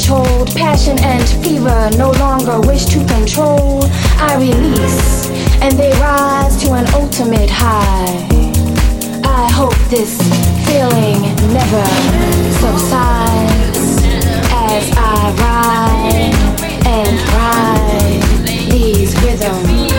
threshold, passion and fever no longer wish to control. I release, and they rise to an ultimate high. I hope this feeling never subsides as I ride and ride these rhythms.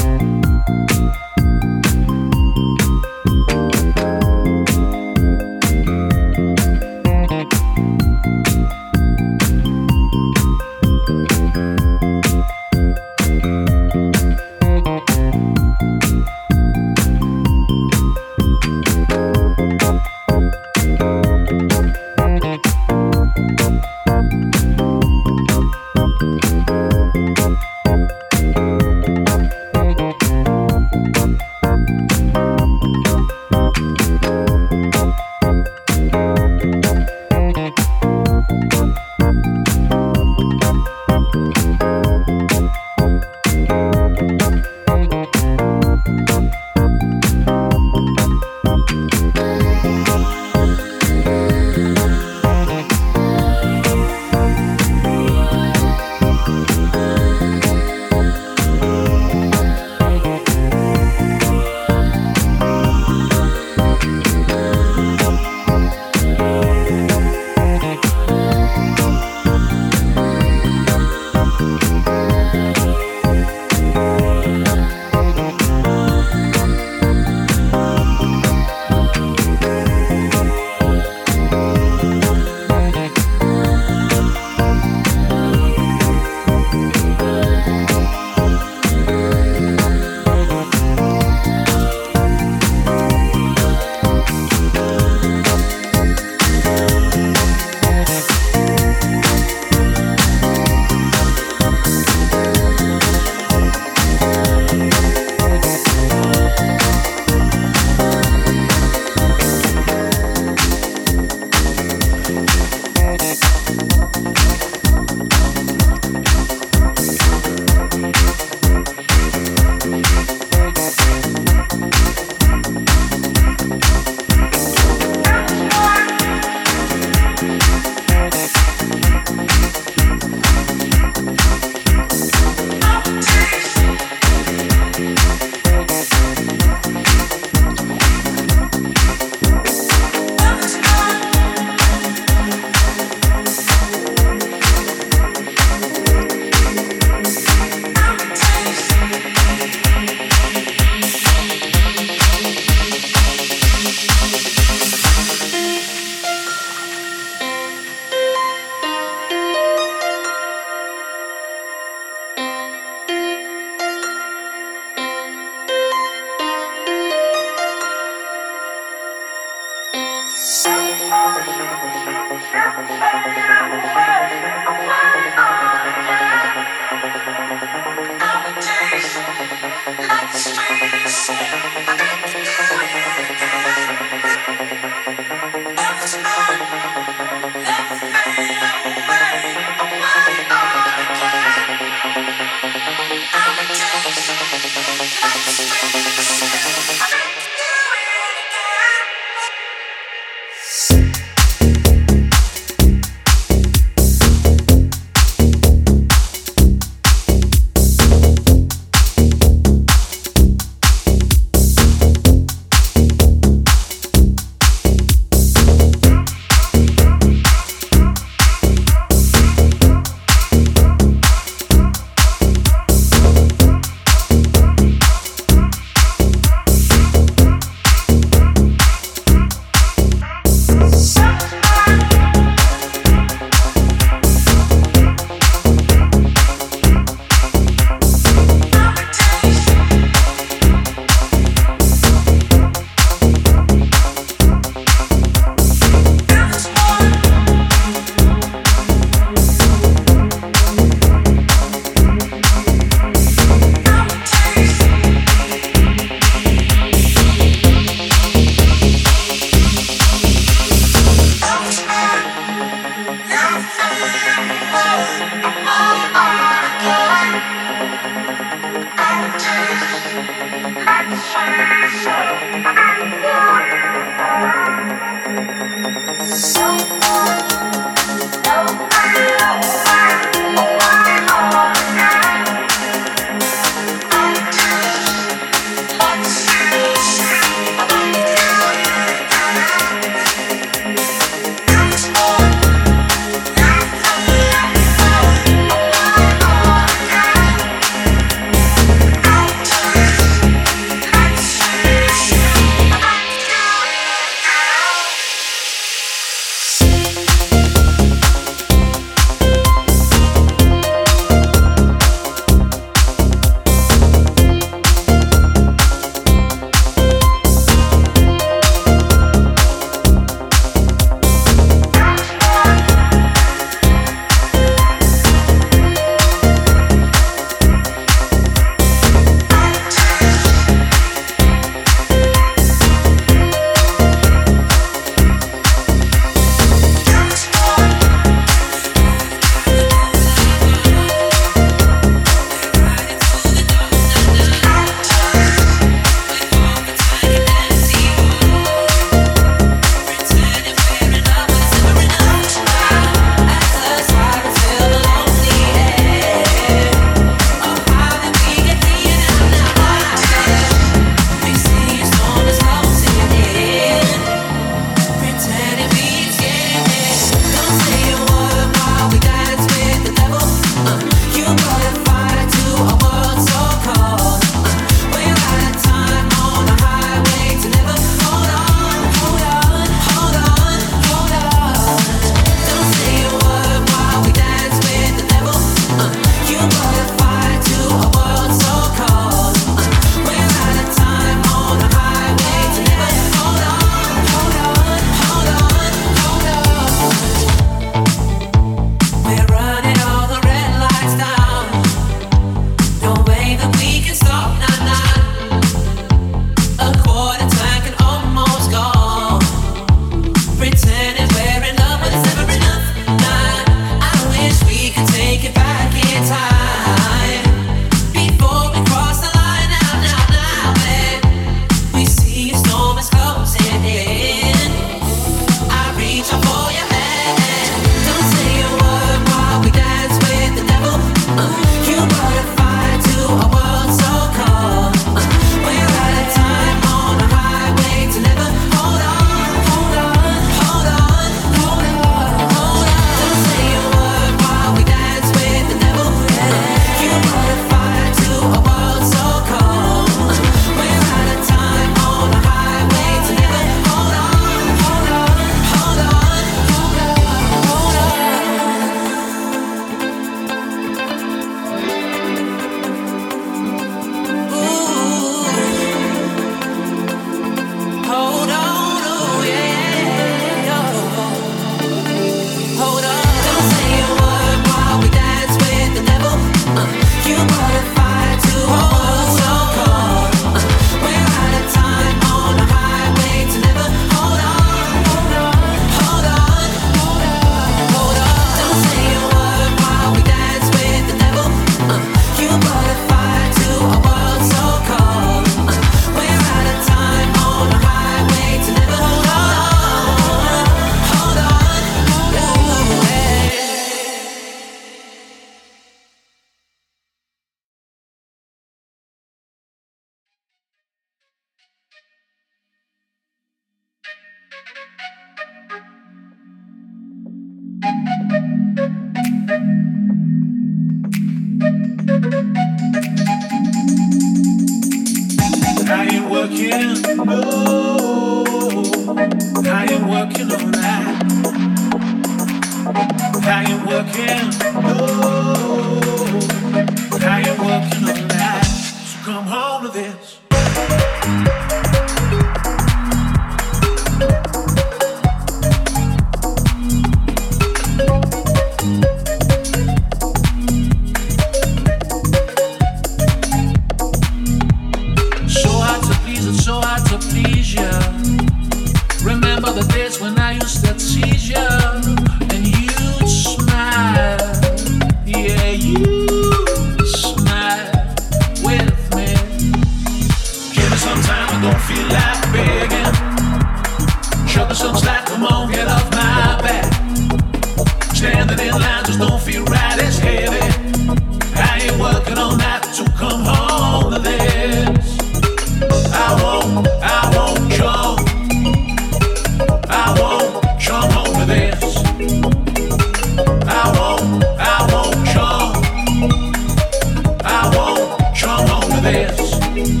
Thank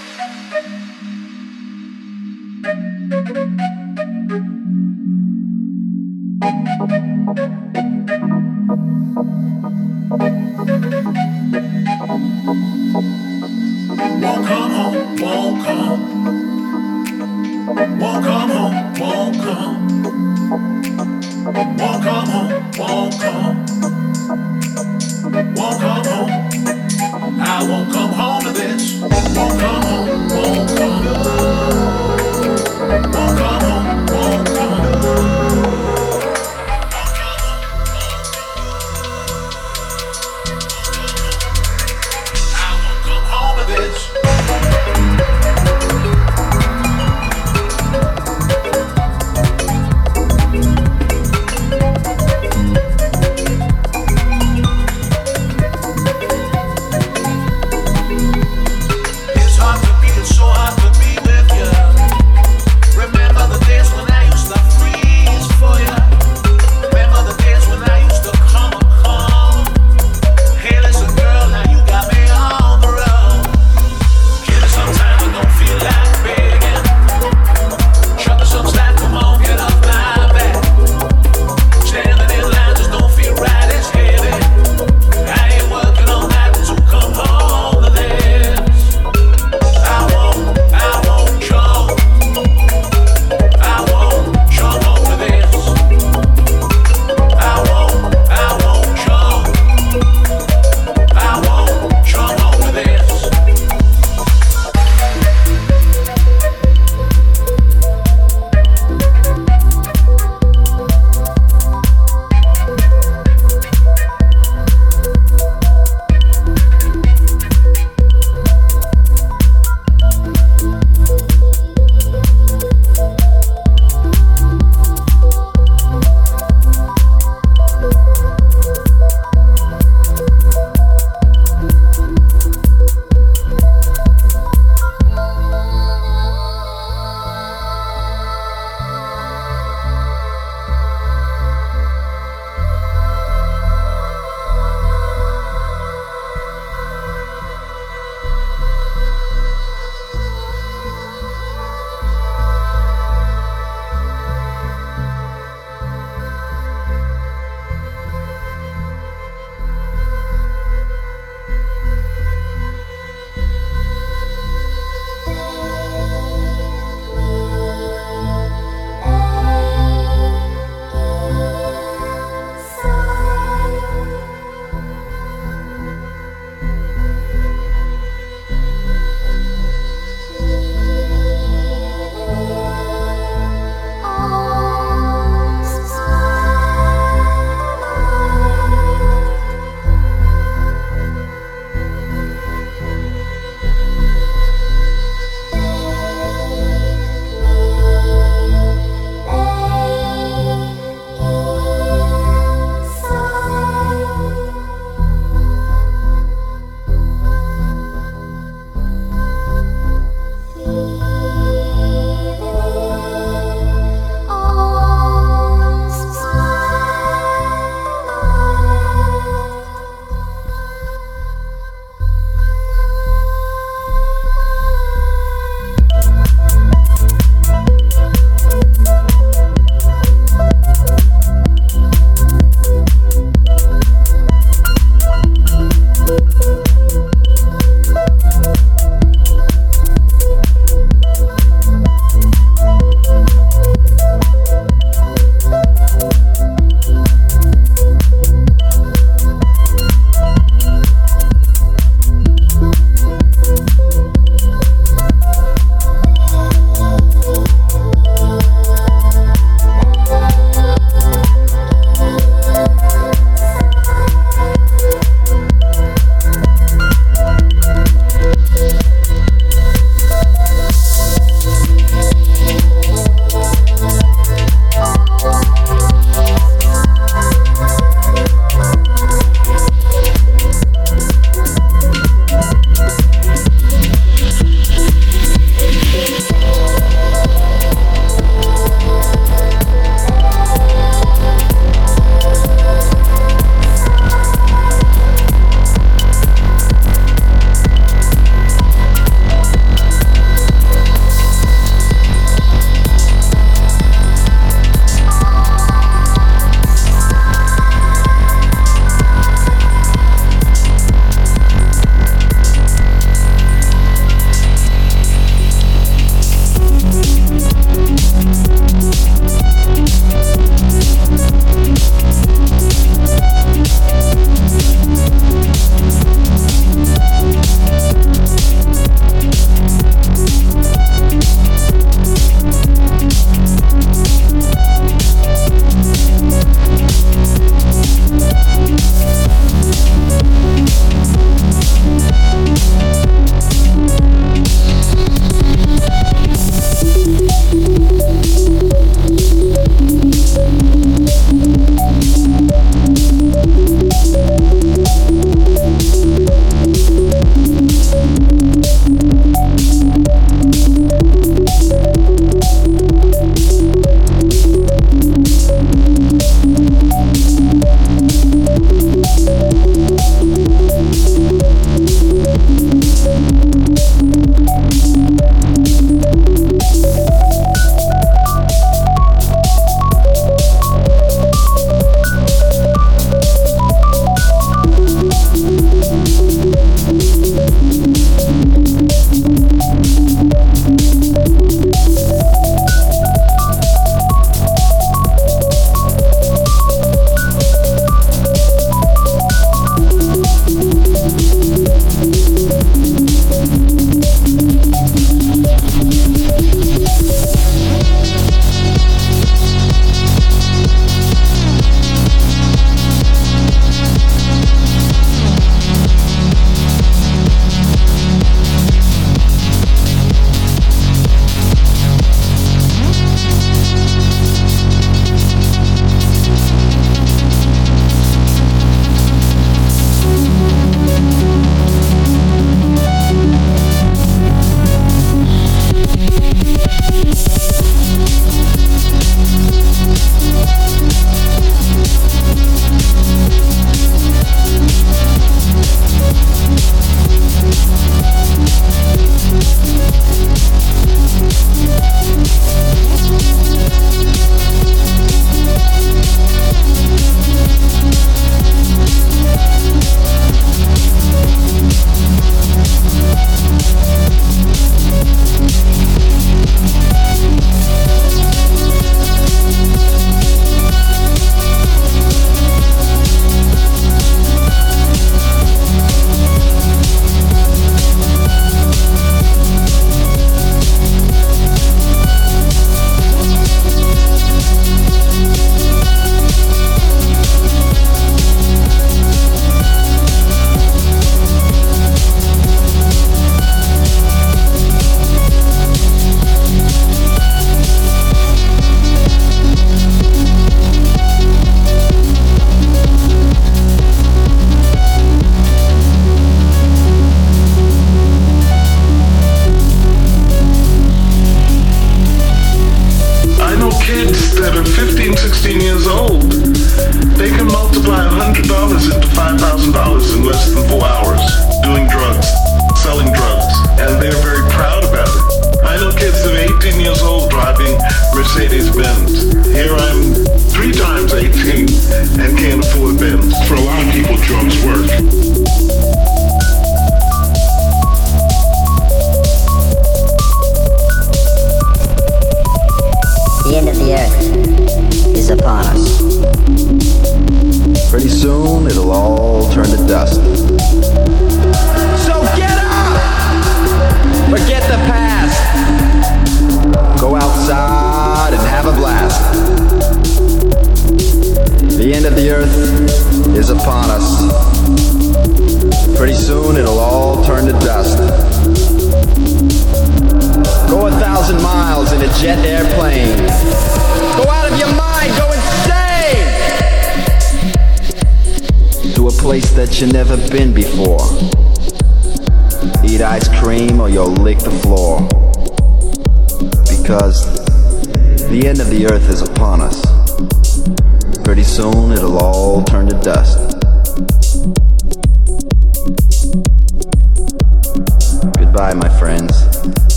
you.